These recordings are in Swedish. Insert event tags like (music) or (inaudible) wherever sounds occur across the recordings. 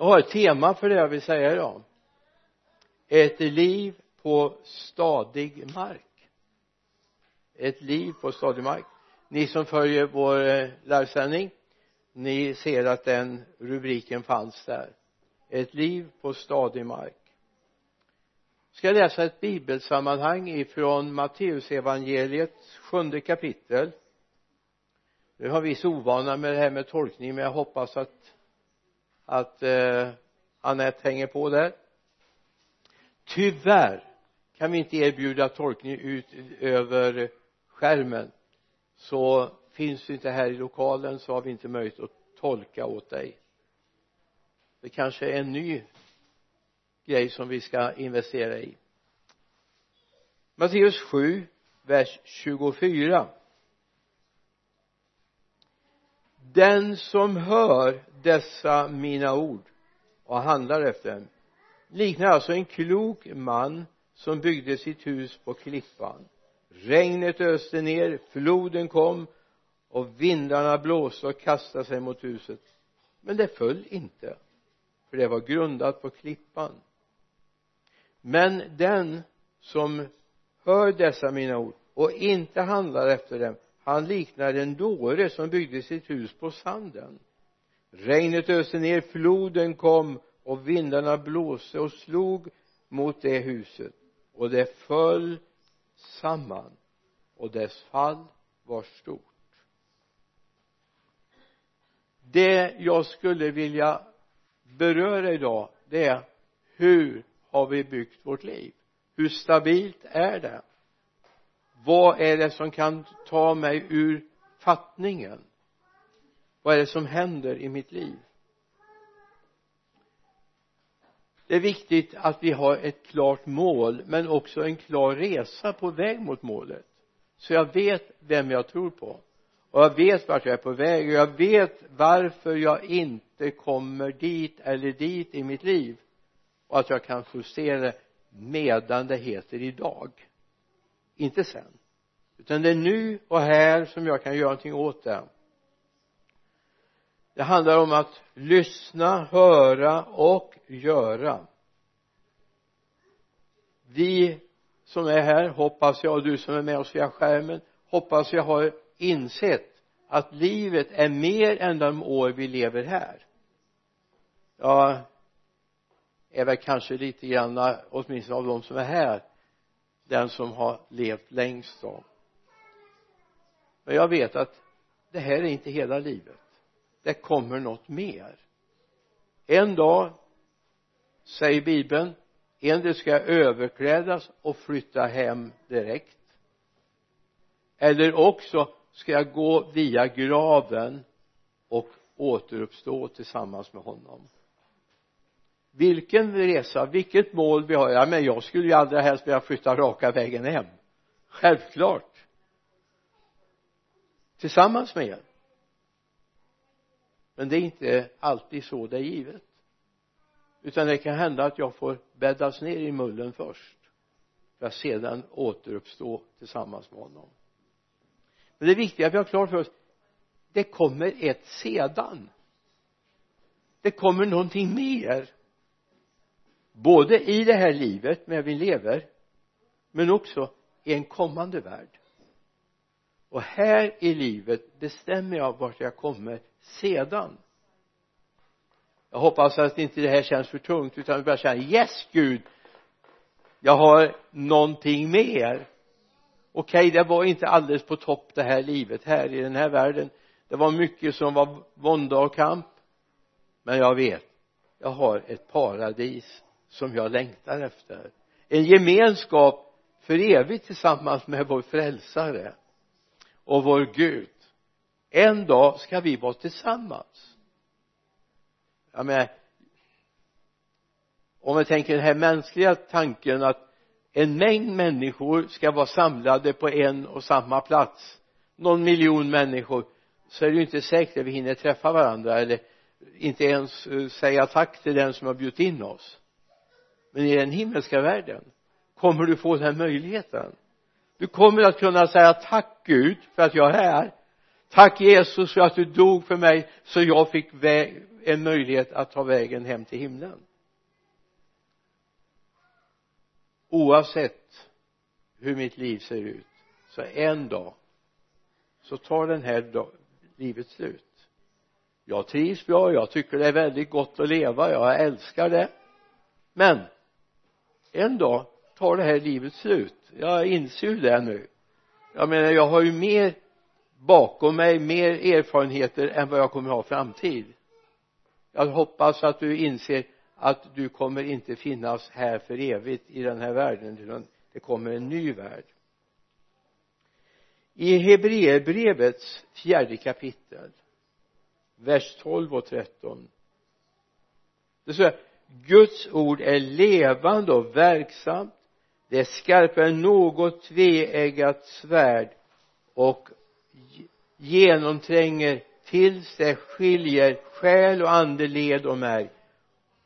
jag har ett tema för det jag vill säga idag. Ett liv på stadig mark. Ett liv på stadig mark. Ni som följer vår eh, livesändning ni ser att den rubriken fanns där. Ett liv på stadig mark. Ska jag läsa ett bibelsammanhang ifrån Matteusevangeliets sjunde kapitel? Nu har viss ovana med det här med tolkning men jag hoppas att att eh, Anette hänger på där. Tyvärr kan vi inte erbjuda tolkning ut över skärmen. Så finns du inte här i lokalen så har vi inte möjlighet att tolka åt dig. Det kanske är en ny grej som vi ska investera i. Matteus 7 vers 24 den som hör dessa mina ord och handlar efter dem liknar alltså en klok man som byggde sitt hus på klippan. Regnet öste ner floden kom och vindarna blåste och kastade sig mot huset. Men det föll inte för det var grundat på klippan. Men den som hör dessa mina ord och inte handlar efter dem han liknar en dåre som byggde sitt hus på sanden. Regnet öste ner floden kom och vindarna blåste och slog mot det huset. Och det föll samman och dess fall var stort. Det jag skulle vilja beröra idag det är hur har vi byggt vårt liv? Hur stabilt är det? Vad är det som kan ta mig ur fattningen? Vad är det som händer i mitt liv? Det är viktigt att vi har ett klart mål men också en klar resa på väg mot målet. Så jag vet vem jag tror på. Och jag vet vart jag är på väg och jag vet varför jag inte kommer dit eller dit i mitt liv. Och att jag kan justera det medan det heter idag. Inte sen utan det är nu och här som jag kan göra någonting åt det. Det handlar om att lyssna, höra och göra. Vi som är här hoppas jag och du som är med oss via skärmen hoppas jag har insett att livet är mer än de år vi lever här. Jag är väl kanske lite grann åtminstone av de som är här den som har levt längst då men jag vet att det här är inte hela livet. Det kommer något mer. En dag säger bibeln en del ska överklädas och flytta hem direkt. Eller också ska jag gå via graven och återuppstå tillsammans med honom. Vilken resa, vilket mål vi har. Ja men jag skulle ju allra helst vilja flytta raka vägen hem. Självklart tillsammans med er. Men det är inte alltid så det är givet. Utan det kan hända att jag får bäddas ner i mullen först för att sedan återuppstå tillsammans med honom. Men det viktiga att vi har klart för oss det kommer ett sedan. Det kommer någonting mer. Både i det här livet med vi lever men också i en kommande värld och här i livet bestämmer jag vart jag kommer sedan. Jag hoppas att inte det här känns för tungt utan vi bara känna yes Gud! Jag har någonting mer. Okej okay, det var inte alldeles på topp det här livet här i den här världen. Det var mycket som var vånda och kamp. Men jag vet jag har ett paradis som jag längtar efter. En gemenskap för evigt tillsammans med vår frälsare och vår Gud. En dag ska vi vara tillsammans. Jag menar om vi tänker den här mänskliga tanken att en mängd människor ska vara samlade på en och samma plats någon miljon människor så är det ju inte säkert att vi hinner träffa varandra eller inte ens eh, säga tack till den som har bjudit in oss. Men i den himmelska världen kommer du få den möjligheten du kommer att kunna säga tack Gud för att jag är här. Tack Jesus för att du dog för mig så jag fick en möjlighet att ta vägen hem till himlen. Oavsett hur mitt liv ser ut så en dag så tar den här dag, livet slut. Jag trivs bra, jag tycker det är väldigt gott att leva, jag älskar det. Men en dag tar det här livet slut jag inser ju det nu. Jag menar jag har ju mer bakom mig, mer erfarenheter än vad jag kommer ha framtid. Jag hoppas att du inser att du kommer inte finnas här för evigt i den här världen utan det kommer en ny värld. I Hebreerbrevets fjärde kapitel vers 12 och 13 det står Guds ord är levande och verksamt det är skarpare än något tveeggat svärd och genomtränger tills det skiljer själ och ande, led och märg.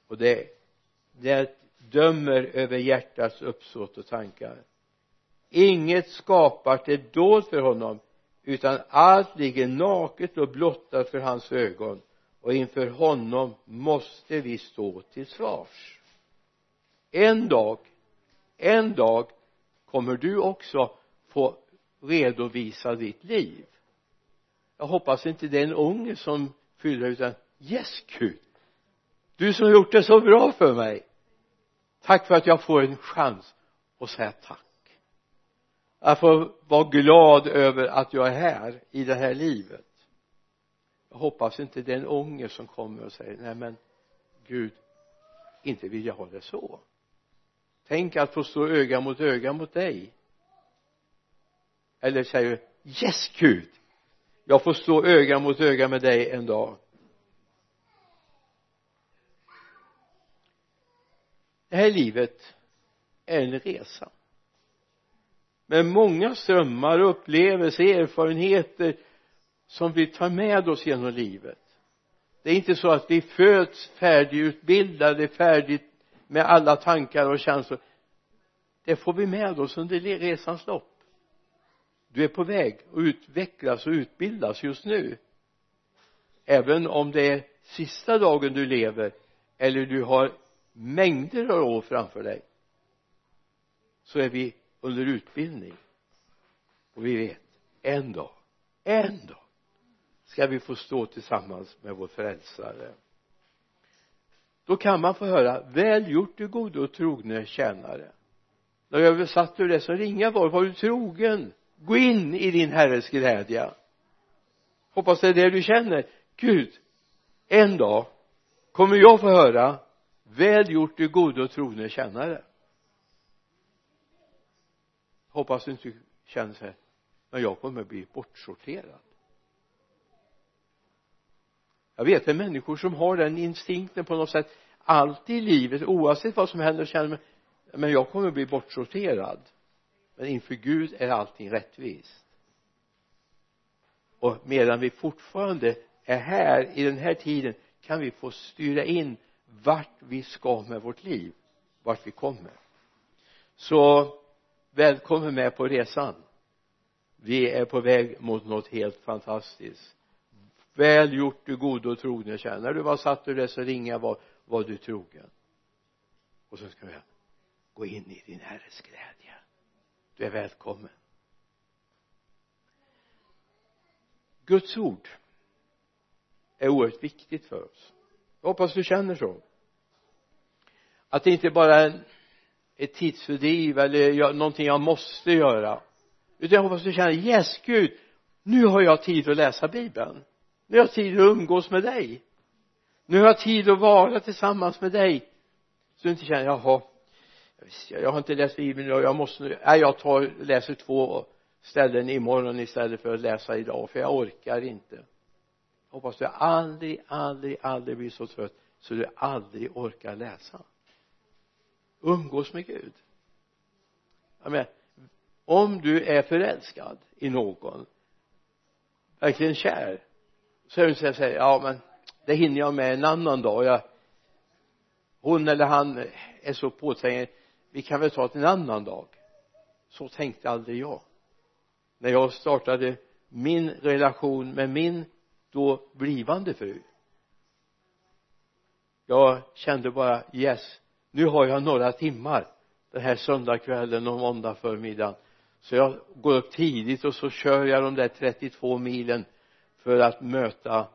Och det, det dömer över hjärtats uppsåt och tankar. Inget skapar är dolt för honom utan allt ligger naket och blottat för hans ögon. Och inför honom måste vi stå till svars. En dag en dag kommer du också få redovisa ditt liv. Jag hoppas inte det är en ångest som fyller utan yes Gud. Du som har gjort det så bra för mig. Tack för att jag får en chans att säga tack. Att få vara glad över att jag är här i det här livet. Jag hoppas inte det är en ångest som kommer och säger nej men Gud inte vill jag ha det så tänk att få stå öga mot öga mot dig. Eller säger du yes Gud jag får stå öga mot öga med dig en dag. Det här livet är en resa. Med många strömmar, upplevelser, erfarenheter som vi tar med oss genom livet. Det är inte så att vi föds färdigutbildade, färdigt med alla tankar och känslor. Det får vi med oss under resans lopp. Du är på väg att utvecklas och utbildas just nu. Även om det är sista dagen du lever eller du har mängder av år framför dig så är vi under utbildning. Och vi vet en dag en dag ska vi få stå tillsammans med vår frälsare då kan man få höra väl gjort du gode och trogne tjänare. När jag översatte ur det så ringa var var du trogen? Gå in i din herres glädje. Hoppas det är det du känner. Gud en dag kommer jag få höra väl gjort du gode och trogne tjänare. Hoppas du inte känner så här men jag kommer bli bortsorterad jag vet det är människor som har den instinkten på något sätt alltid i livet oavsett vad som händer känner man men jag kommer bli bortsorterad. Men inför Gud är allting rättvist. Och medan vi fortfarande är här i den här tiden kan vi få styra in vart vi ska med vårt liv vart vi kommer. Så välkommen med på resan. Vi är på väg mot något helt fantastiskt väl gjort du gode och trogne tjänare när du var satt ur dessa ringar var, var du trogen. Och så ska vi gå in i din herres glädje. Du är välkommen. Guds ord är oerhört viktigt för oss. Jag hoppas du känner så. Att det inte bara är ett tidsfördriv eller någonting jag måste göra. Utan jag hoppas du känner yes Gud nu har jag tid att läsa bibeln nu har jag tid att umgås med dig. Nu har jag tid att vara tillsammans med dig. Så du inte känner jaha jag har inte läst bibeln idag jag måste nej jag tar läser två ställen imorgon istället för att läsa idag för jag orkar inte. Hoppas du aldrig, aldrig, aldrig blir så trött så du aldrig orkar läsa. Umgås med Gud. Jag menar om du är förälskad i någon verkligen kär så är det så att ja men det hinner jag med en annan dag. Jag hon eller han är så påträngande. Vi kan väl ta det en annan dag. Så tänkte aldrig jag. När jag startade min relation med min då blivande fru. Jag kände bara yes nu har jag några timmar den här söndagskvällen och måndag förmiddagen. Så jag går upp tidigt och så kör jag de där 32 milen för att möta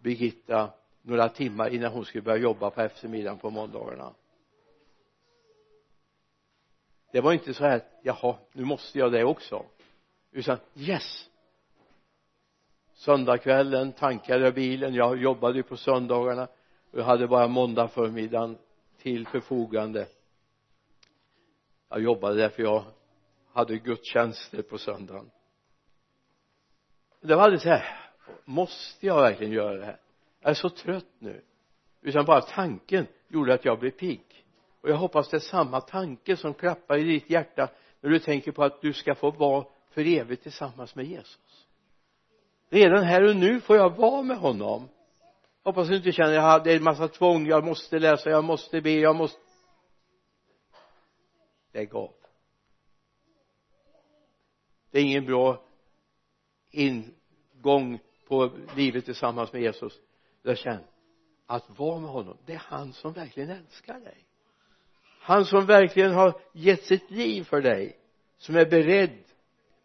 Birgitta några timmar innan hon skulle börja jobba på eftermiddagen på måndagarna. Det var inte så här jaha nu måste jag det också. Utan yes! Söndagskvällen tankade jag bilen jag jobbade ju på söndagarna och jag hade bara måndag förmiddagen till förfogande. Jag jobbade därför jag hade gudstjänster på söndagen. Det var aldrig så här måste jag verkligen göra det här? Jag är så trött nu. Utan bara tanken gjorde att jag blev pigg. Och jag hoppas det är samma tanke som klappar i ditt hjärta när du tänker på att du ska få vara för evigt tillsammans med Jesus. Redan här och nu får jag vara med honom. Hoppas du inte känner att det är en massa tvång. Jag måste läsa, jag måste be, jag måste lägg av. Det är ingen bra ingång på livet tillsammans med Jesus jag känner att vara med honom det är han som verkligen älskar dig. Han som verkligen har gett sitt liv för dig som är beredd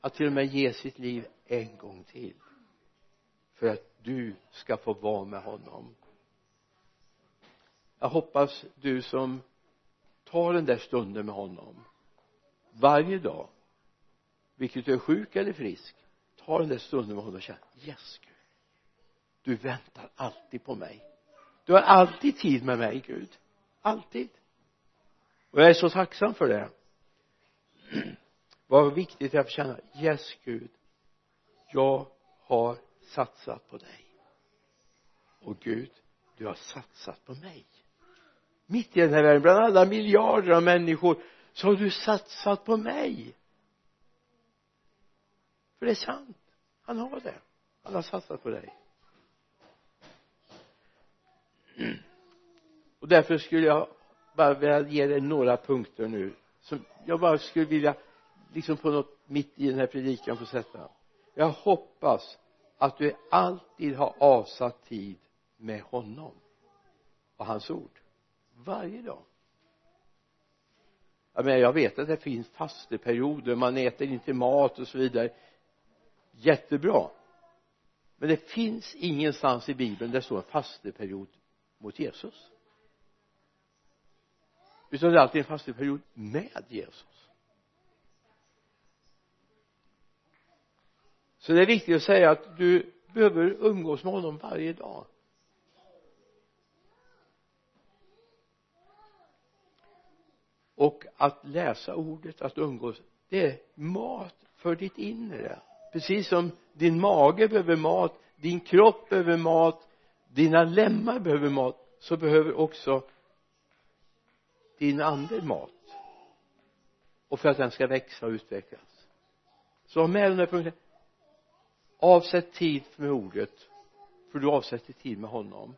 att till och med ge sitt liv en gång till för att du ska få vara med honom. Jag hoppas du som tar den där stunden med honom varje dag vilket du är sjuk eller frisk ta den där stunden med honom och känn yes Gud du väntar alltid på mig. Du har alltid tid med mig Gud. Alltid. Och jag är så tacksam för det. Vad viktigt är att känna. Yes Gud. Jag har satsat på dig. Och Gud du har satsat på mig. Mitt i den här världen bland alla miljarder av människor så har du satsat på mig. För det är sant. Han har det. Han har satsat på dig. Mm. och därför skulle jag bara vilja ge dig några punkter nu som jag bara skulle vilja liksom på något mitt i den här predikan få sätta. Jag hoppas att du alltid har avsatt tid med honom och hans ord. Varje dag. Jag menar jag vet att det finns fasteperioder man äter inte mat och så vidare. Jättebra. Men det finns ingenstans i bibeln där det står en fasteperiod mot Jesus. Utan det är alltid en fasteperiod med Jesus. Så det är viktigt att säga att du behöver umgås med honom varje dag. Och att läsa ordet, att umgås det är mat för ditt inre. Precis som din mage behöver mat din kropp behöver mat dina lemmar behöver mat så behöver också din ande mat. Och för att den ska växa och utvecklas. Så ha med den här punkten. Avsätt tid med ordet för du avsätter tid med honom.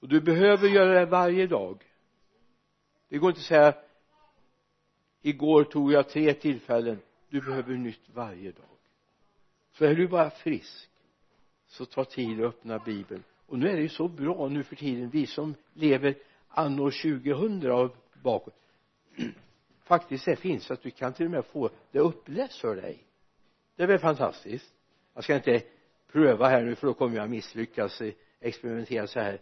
Och du behöver göra det varje dag. Det går inte att säga igår tog jag tre tillfällen. Du behöver nytt varje dag. Så är du bara frisk så ta tid och öppna bibeln. Och nu är det ju så bra nu för tiden vi som lever anno 2000 och bakåt. (clears throat) Faktiskt det finns att du kan till och med få det uppläst för dig. Det är väl fantastiskt. Jag ska inte pröva här nu för då kommer jag misslyckas eh, experimentera så här.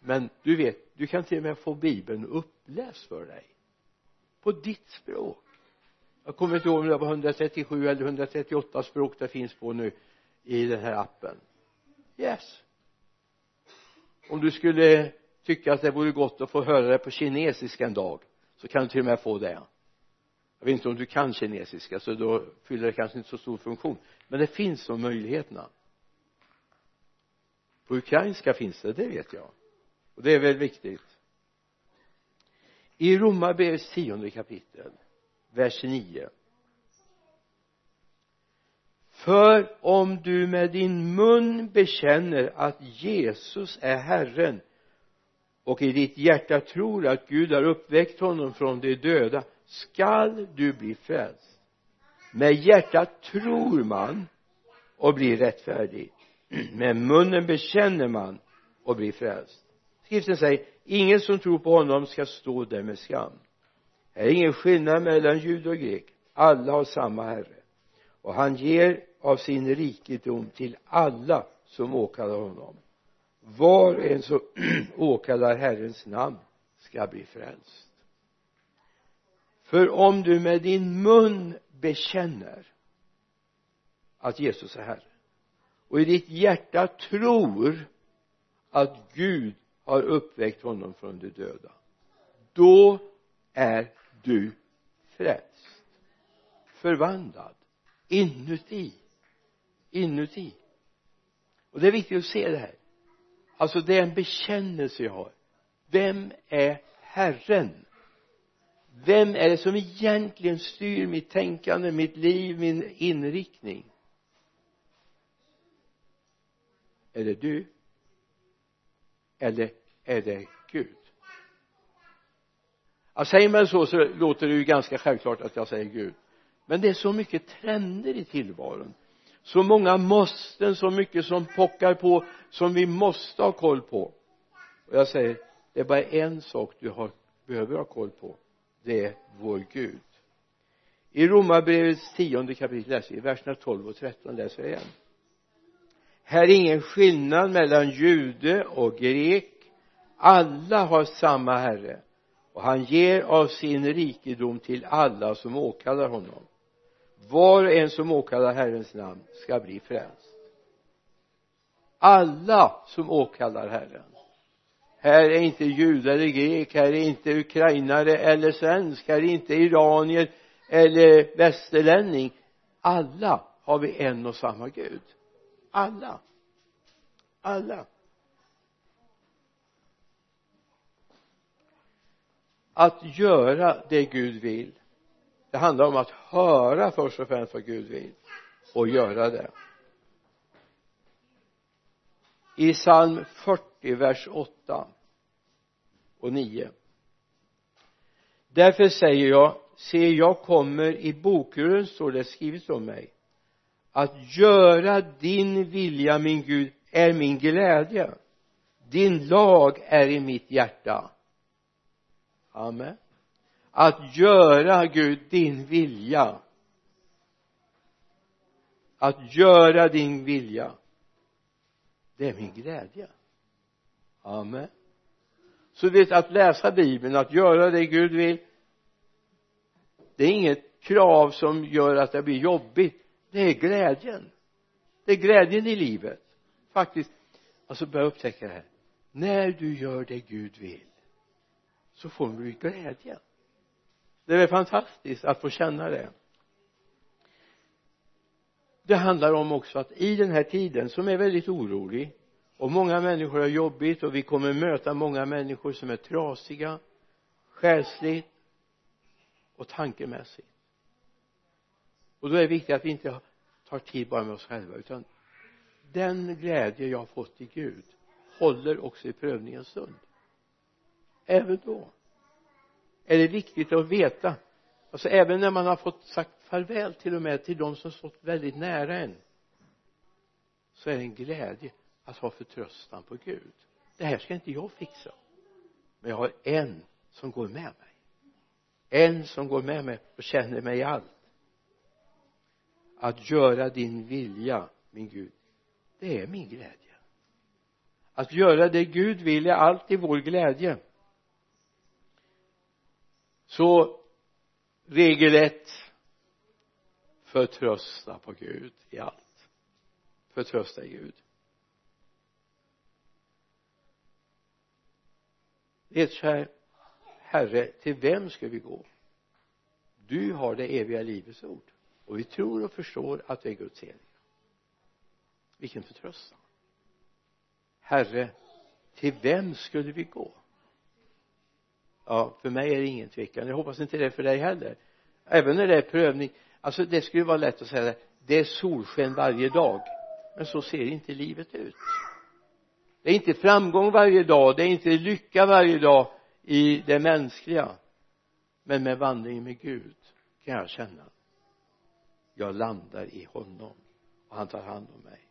Men du vet du kan till och med få bibeln uppläst för dig. På ditt språk. Jag kommer inte ihåg om det var 137 eller 138 språk det finns på nu i den här appen. Yes. Om du skulle tycka att det vore gott att få höra det på kinesiska en dag så kan du till och med få det. Jag vet inte om du kan kinesiska så då fyller det kanske inte så stor funktion. Men det finns de möjligheterna. På ukrainska finns det, det vet jag. Och det är väl viktigt. I Romarbrevets tionde kapitel vers 9 för om du med din mun bekänner att Jesus är Herren och i ditt hjärta tror att Gud har uppväckt honom från de döda skall du bli frälst. Med hjärtat tror man och blir rättfärdig. (clears throat) Med munnen bekänner man och blir frälst. Skriften säger ingen som tror på honom ska stå där med skam. Här är ingen skillnad mellan jud och grek. Alla har samma herre. Och han ger av sin rikedom till alla som åkallar honom. Var och en som (clears throat) åkallar Herrens namn ska bli frälst. För om du med din mun bekänner att Jesus är Herre och i ditt hjärta tror att Gud har uppväckt honom från de döda då är du frälst. Förvandlad inuti inuti. Och det är viktigt att se det här. Alltså det är en bekännelse jag har. Vem är Herren? Vem är det som egentligen styr mitt tänkande, mitt liv, min inriktning? Är det du? Eller är det Gud? Ja, säger man så så låter det ju ganska självklart att jag säger Gud. Men det är så mycket trender i tillvaron så många måsten, så mycket som pockar på som vi måste ha koll på. Och jag säger det är bara en sak du har, behöver ha koll på. Det är vår Gud. I romarbrevets tionde kapitel läser vi verserna 12 och 13 läser jag igen. Här är ingen skillnad mellan jude och grek. Alla har samma herre och han ger av sin rikedom till alla som åkallar honom var och en som åkallar Herrens namn ska bli frälst. Alla som åkallar Herren. Här är inte judar eller grek här är inte ukrainare eller svensk här är inte iranier eller västerlänning. Alla har vi en och samma Gud. Alla. Alla. Att göra det Gud vill det handlar om att höra först och främst vad Gud vill och göra det. I psalm 40 vers 8 och 9 därför säger jag se jag kommer i bokrullen står det skrivet om mig. Att göra din vilja min Gud är min glädje. Din lag är i mitt hjärta. Amen att göra Gud din vilja. Att göra din vilja. Det är min glädje. Amen. Så du vet att läsa bibeln, att göra det Gud vill det är inget krav som gör att det blir jobbigt. Det är glädjen. Det är glädjen i livet. Faktiskt alltså börja upptäcka det här. När du gör det Gud vill så får du glädjen det är fantastiskt att få känna det. Det handlar om också att i den här tiden som är väldigt orolig och många människor har jobbigt och vi kommer möta många människor som är trasiga själsligt och tankemässigt. Och då är det viktigt att vi inte tar tid bara med oss själva utan den glädje jag har fått i Gud håller också i prövningens stund. Även då är det viktigt att veta. Alltså även när man har fått sagt farväl till och med till de som stått väldigt nära en så är det en glädje att ha förtröstan på Gud. Det här ska inte jag fixa. Men jag har en som går med mig. En som går med mig och känner mig i allt. Att göra din vilja min Gud det är min glädje. Att göra det Gud vill är alltid vår glädje så regel ett förtrösta på Gud i allt. Förtrösta i Gud. Det är så här herre till vem ska vi gå? Du har det eviga livets ord. Och vi tror och förstår att det är Guds heliga. Vilken förtröstan. Herre till vem skulle vi gå? Ja för mig är det ingen tvekan. Jag hoppas inte det är för dig heller. Även när det är prövning alltså det skulle vara lätt att säga det. Är solsken varje dag men så ser inte livet ut. Det är inte framgång varje dag det är inte lycka varje dag i det mänskliga. Men med vandringen med Gud kan jag känna jag landar i honom och han tar hand om mig.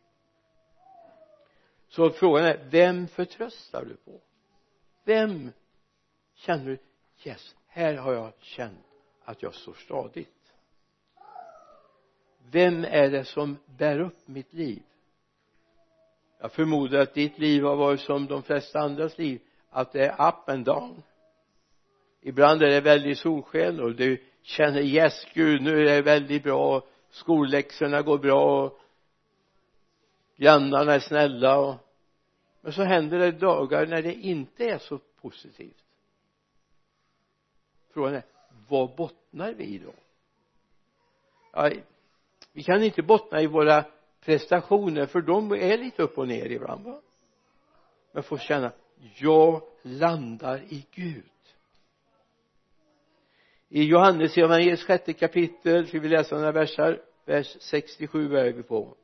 Så frågan är vem förtröstar du på? Vem känner du yes här har jag känt att jag står stadigt. Vem är det som bär upp mitt liv? Jag förmodar att ditt liv har varit som de flesta andras liv att det är up and down. Ibland är det väldigt solsken och du känner yes gud nu är det väldigt bra. Skolläxorna går bra. Och grannarna är snälla. Och men så händer det dagar när det inte är så positivt frågan är vad bottnar vi i då? Ja, vi kan inte bottna i våra prestationer för de är lite upp och ner ibland va? Men få känna jag landar i Gud. I Johannes evangeliets sjätte kapitel ska vi läsa några versar vers 67 är vi på.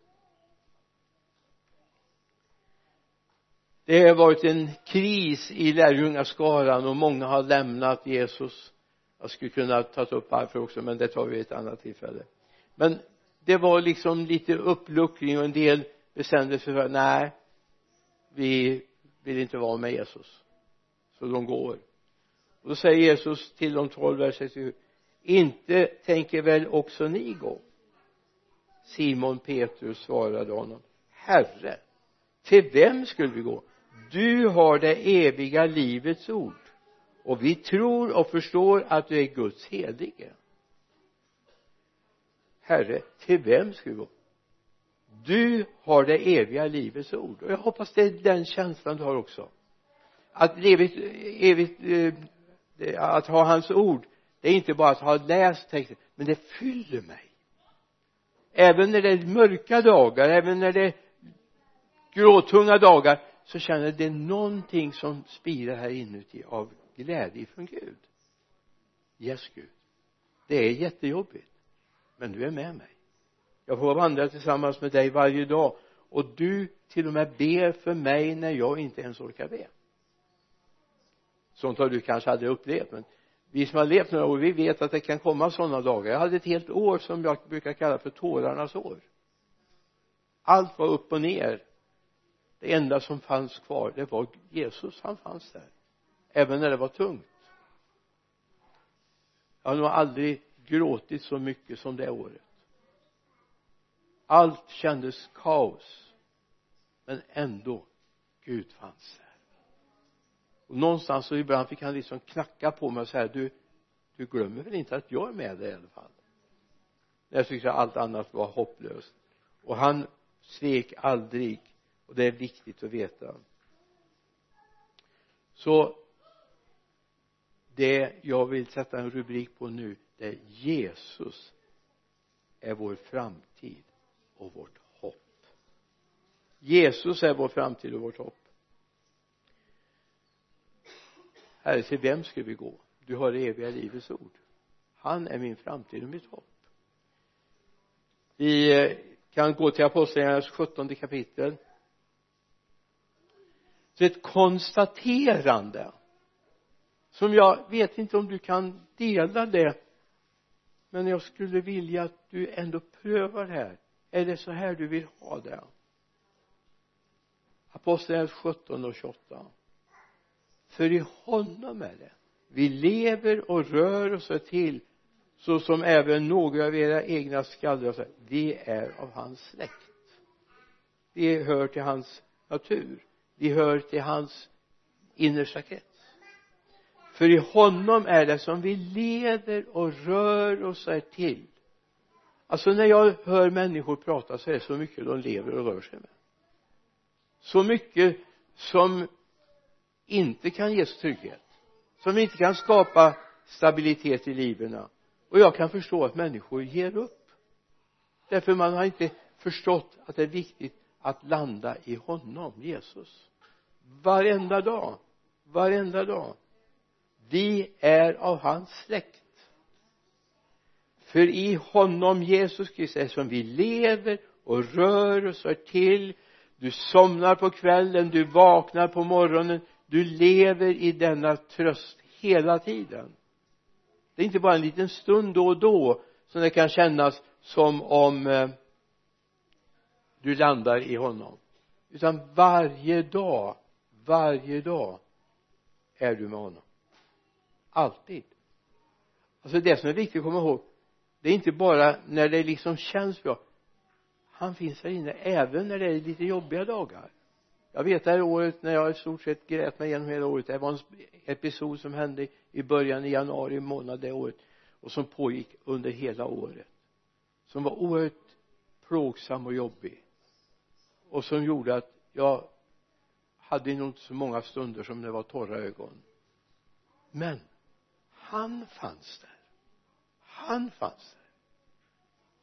Det har varit en kris i lärjungaskaran och många har lämnat Jesus jag skulle kunna ta upp varför också men det tar vi vid ett annat tillfälle. Men det var liksom lite uppluckring och en del bestämde sig för nej vi vill inte vara med Jesus. Så de går. Och då säger Jesus till de tolv vers 67 inte tänker väl också ni gå? Simon Petrus svarade honom Herre till vem skulle vi gå? Du har det eviga livets ord och vi tror och förstår att du är Guds helige. Herre till vem ska vi gå? Du har det eviga livets ord. Och jag hoppas det är den känslan du har också. Att evigt, evigt eh, att ha hans ord det är inte bara att ha läst texten men det fyller mig. Även när det är mörka dagar även när det är gråtunga dagar så känner jag det är någonting som spirar här inuti av glädje från Gud. Yes Gud. Det är jättejobbigt men du är med mig. Jag får vandra tillsammans med dig varje dag och du till och med ber för mig när jag inte ens orkar be. Sånt har du kanske aldrig upplevt men vi som har levt några år vi vet att det kan komma sådana dagar. Jag hade ett helt år som jag brukar kalla för tårarnas år. Allt var upp och ner. Det enda som fanns kvar det var Jesus. Han fanns där även när det var tungt. Jag har nog aldrig gråtit så mycket som det året. Allt kändes kaos men ändå Gud fanns där och någonstans så ibland fick han liksom knacka på mig och säga du du glömmer väl inte att jag är med dig i alla fall? När jag tyckte att allt annat var hopplöst. Och han svek aldrig och det är viktigt att veta. Så det jag vill sätta en rubrik på nu det är Jesus är vår framtid och vårt hopp. Jesus är vår framtid och vårt hopp. Herre till vem ska vi gå? Du har det eviga livets ord. Han är min framtid och mitt hopp. Vi eh, kan gå till apostlagärningarnas sjuttonde kapitel. Så ett konstaterande som jag vet inte om du kan dela det men jag skulle vilja att du ändå prövar det här. Är det så här du vill ha det? Apostlagärningarna 17 och 28 för i honom är det. Vi lever och rör oss och till så som även några av era egna skallar säger vi är av hans släkt. Vi hör till hans natur. Vi hör till hans innersta krets för i honom är det som vi lever och rör oss är till. Alltså när jag hör människor prata så är det så mycket de lever och rör sig med. Så mycket som inte kan ges trygghet. Som inte kan skapa stabilitet i liven och jag kan förstå att människor ger upp. Därför man har inte förstått att det är viktigt att landa i honom, Jesus. Varenda dag varenda dag vi är av hans släkt för i honom Jesus Kristus som vi lever och rör oss och till du somnar på kvällen du vaknar på morgonen du lever i denna tröst hela tiden. Det är inte bara en liten stund då och då som det kan kännas som om eh, du landar i honom utan varje dag varje dag är du med honom alltid. Alltså det som är viktigt att komma ihåg det är inte bara när det liksom känns bra. Han finns där inne även när det är lite jobbiga dagar. Jag vet det här året när jag i stort sett grät mig igenom hela året. Det var en episod som hände i början i januari månad det året och som pågick under hela året. Som var oerhört plågsam och jobbig. Och som gjorde att jag hade nog inte så många stunder som det var torra ögon. Men han fanns där. Han fanns där.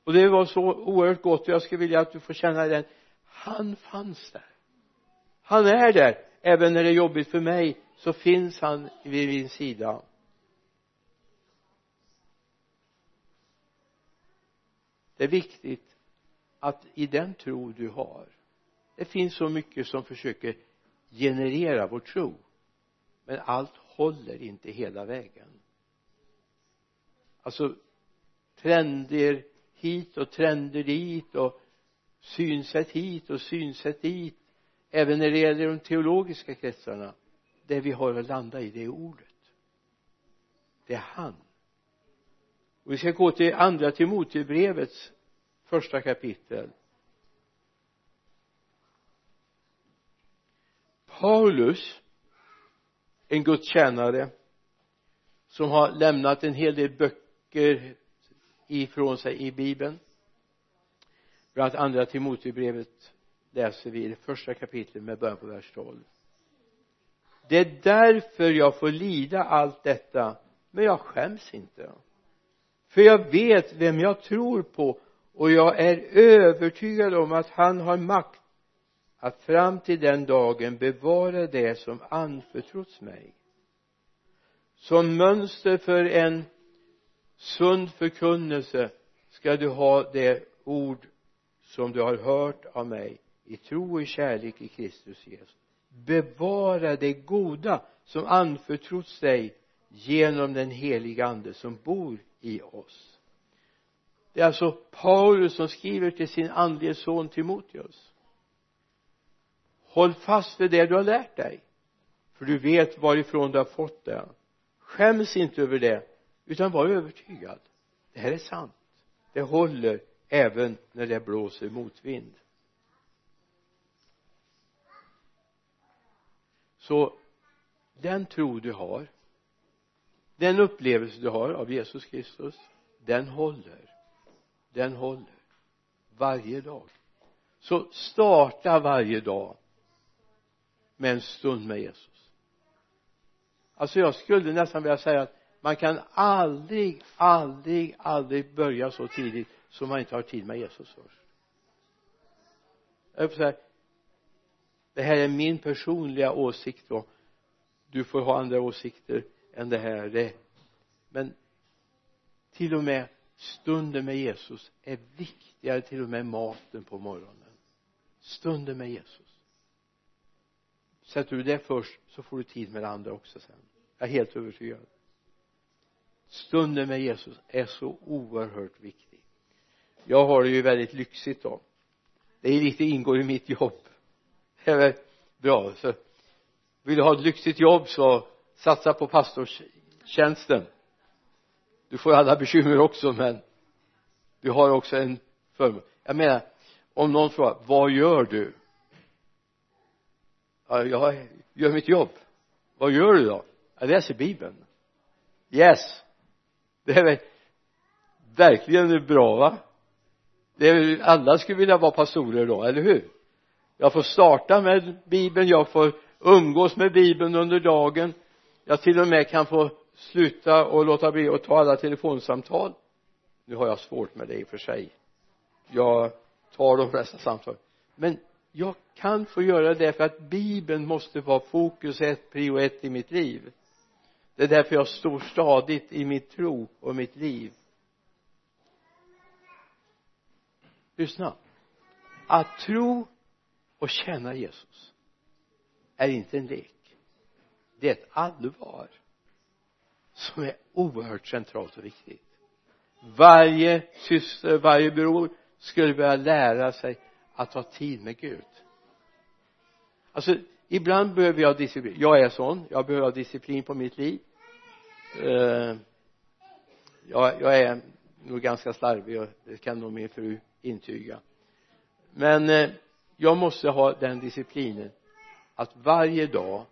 Och det var så oerhört gott. Och jag skulle vilja att du får känna den. Han fanns där. Han är där. Även när det är jobbigt för mig så finns han vid min sida. Det är viktigt att i den tro du har det finns så mycket som försöker generera vår tro men allt håller inte hela vägen alltså trender hit och trender dit och synsätt hit och synsätt dit. Även när det gäller de teologiska kretsarna det vi har att landa i det är ordet. Det är han. Och vi ska gå till andra Timotebrevets första kapitel. Paulus en gudstjänare som har lämnat en hel del böcker ifrån sig i bibeln. Bland annat andra Timoteusbrevet läser vi i det första kapitlet med början på vers 12 det är därför jag får lida allt detta men jag skäms inte. För jag vet vem jag tror på och jag är övertygad om att han har makt att fram till den dagen bevara det som anförtrotts mig. Som mönster för en sund förkunnelse ska du ha det ord som du har hört av mig i tro och i kärlek i Kristus Jesus. Bevara det goda som anförtrotts dig genom den heliga ande som bor i oss. Det är alltså Paulus som skriver till sin andlige son Timoteus. Håll fast vid det du har lärt dig för du vet varifrån du har fått det. Skäms inte över det utan var övertygad. Det här är sant. Det håller även när det blåser motvind. Så den tro du har den upplevelse du har av Jesus Kristus den håller. Den håller. Varje dag. Så starta varje dag med en stund med Jesus. Alltså jag skulle nästan vilja säga att man kan aldrig, aldrig, aldrig börja så tidigt som man inte har tid med Jesus först. Jag säga det här är min personliga åsikt då. Du får ha andra åsikter än det här. Det, men till och med stunden med Jesus är viktigare till och med maten på morgonen. Stunden med Jesus. Sätter du det först så får du tid med det andra också sen. Jag är helt övertygad stunden med Jesus är så oerhört viktig. Jag har det ju väldigt lyxigt då. Det är lite ingår i mitt jobb. Det är väl bra. Så vill du ha ett lyxigt jobb så satsa på pastorstjänsten. Du får alla bekymmer också men du har också en förmån. Jag menar om någon frågar vad gör du? Ja, jag gör mitt jobb. Vad gör du då? Jag läser bibeln. Yes det är väl verkligen bra va? Det är väl alla skulle vilja vara pastorer då, eller hur? Jag får starta med bibeln, jag får umgås med bibeln under dagen. Jag till och med kan få sluta och låta bli att ta alla telefonsamtal. Nu har jag svårt med det i och för sig. Jag tar de flesta samtal. Men jag kan få göra det för att bibeln måste vara fokus ett, prio ett i mitt liv det är därför jag står stadigt i mitt tro och mitt liv. Lyssna. Att tro och känna Jesus är inte en lek. Det är ett allvar som är oerhört centralt och viktigt. Varje syster, varje bror skulle börja lära sig att ha tid med Gud. Alltså ibland behöver jag disciplin. Jag är sån. Jag behöver ha disciplin på mitt liv. Eh, jag, jag är nog ganska slarvig och det kan nog min fru intyga. Men eh, jag måste ha den disciplinen att varje dag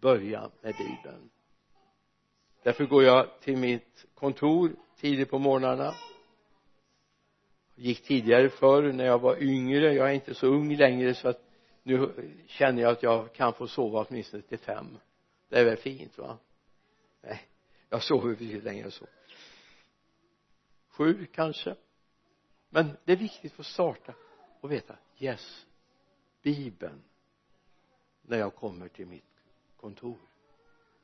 börja med bibeln. Därför går jag till mitt kontor tidigt på morgnarna. Gick tidigare förr när jag var yngre. Jag är inte så ung längre så att nu känner jag att jag kan få sova åtminstone till fem. Det är väl fint va? Nej jag sover betydligt längre än så. Sju kanske. Men det är viktigt att få starta och veta yes bibeln när jag kommer till mitt kontor.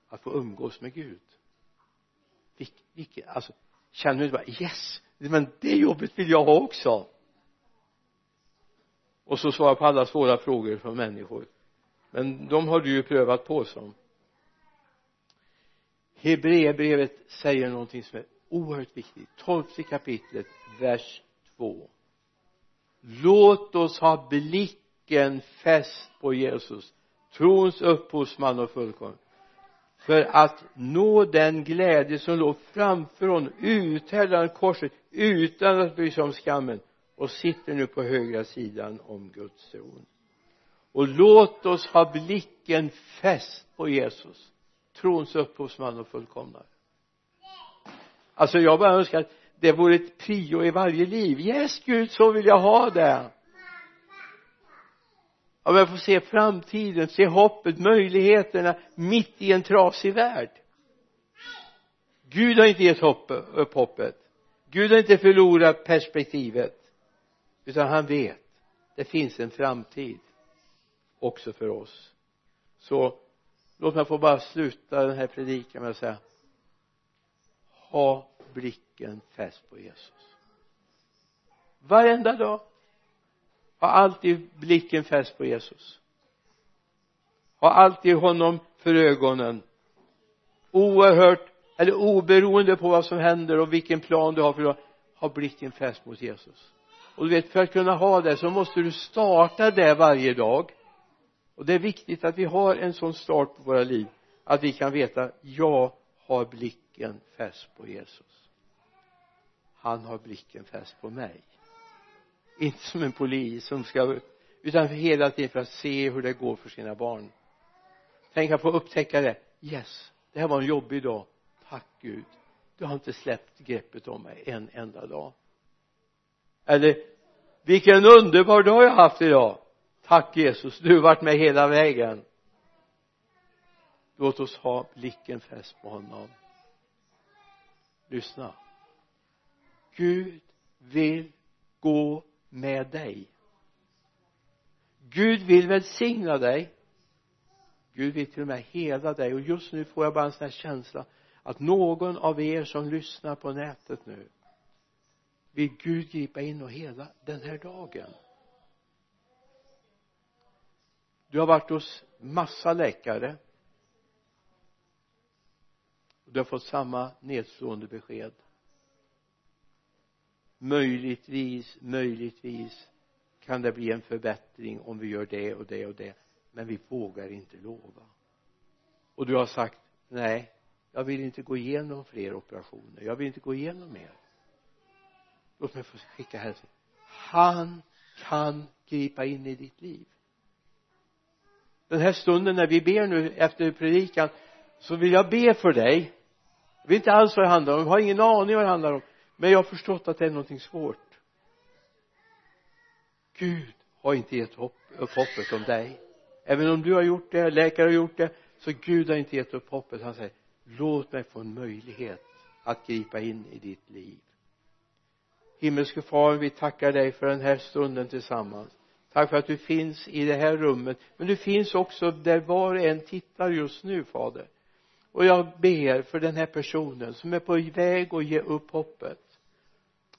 Att få umgås med Gud. Vilket, alltså känner du bara yes men det jobbet vill jag ha också och så svara på alla svåra frågor från människor. Men de har du ju prövat på som Hebreerbrevet säger någonting som är oerhört viktigt. Tolfte kapitlet vers 2 låt oss ha blicken fäst på Jesus trons upphovsman och fullkomlig för att nå den glädje som låg framför honom uthärdade han korset utan att bry sig om skammen och sitter nu på högra sidan om Guds tron. Och låt oss ha blicken fäst på Jesus trons upphovsman och fullkomnare. Alltså jag bara önskar att det vore ett prio i varje liv. Yes Gud så vill jag ha det. Om jag får se framtiden, se hoppet, möjligheterna mitt i en trasig värld. Gud har inte gett hopp, upp hoppet. Gud har inte förlorat perspektivet utan han vet det finns en framtid också för oss. Så låt mig få bara sluta den här predikan med att säga ha blicken fäst på Jesus. Varenda dag ha alltid blicken fäst på Jesus. Ha alltid honom för ögonen. Oerhört eller oberoende på vad som händer och vilken plan du har för att ha blicken fäst mot Jesus och du vet för att kunna ha det så måste du starta det varje dag. Och det är viktigt att vi har en sån start på våra liv att vi kan veta jag har blicken fäst på Jesus. Han har blicken fäst på mig. Inte som en polis som ska utan för hela tiden för att se hur det går för sina barn. Tänka på att upptäcka det. Yes det här var en jobbig dag. Tack Gud. Du har inte släppt greppet om mig en enda dag eller vilken underbar dag jag haft idag. Tack Jesus du har varit med hela vägen. Låt oss ha blicken fäst på honom. Lyssna. Gud vill gå med dig. Gud vill välsigna dig. Gud vill till och med hela dig. Och just nu får jag bara en sån här känsla att någon av er som lyssnar på nätet nu vill Gud gripa in och hela den här dagen. Du har varit hos massa läkare. Och du har fått samma nedslående besked. Möjligtvis möjligtvis kan det bli en förbättring om vi gör det och det och det men vi vågar inte lova. Och du har sagt nej jag vill inte gå igenom fler operationer jag vill inte gå igenom mer låt mig få skicka hälsning han kan gripa in i ditt liv. Den här stunden när vi ber nu efter predikan så vill jag be för dig. Jag vet inte alls vad det handlar om. Jag har ingen aning vad det handlar om. Men jag har förstått att det är någonting svårt. Gud har inte gett upp hoppet om dig. Även om du har gjort det, läkare har gjort det så Gud har inte gett upp hoppet. Han säger låt mig få en möjlighet att gripa in i ditt liv himmelske far vi tackar dig för den här stunden tillsammans. Tack för att du finns i det här rummet. Men du finns också där var och en tittar just nu fader. Och jag ber för den här personen som är på väg att ge upp hoppet.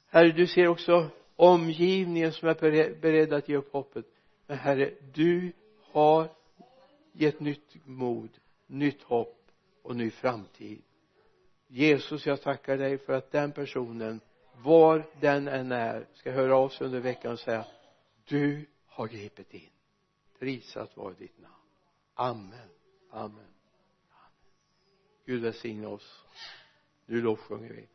Herre du ser också omgivningen som är beredd att ge upp hoppet. Men herre du har gett nytt mod nytt hopp och ny framtid. Jesus jag tackar dig för att den personen var den än är ska höra av sig under veckan och säga du har gripit in. Prisat vare ditt namn. Amen. Amen. Gud välsigne oss. Nu lovsjunger vi.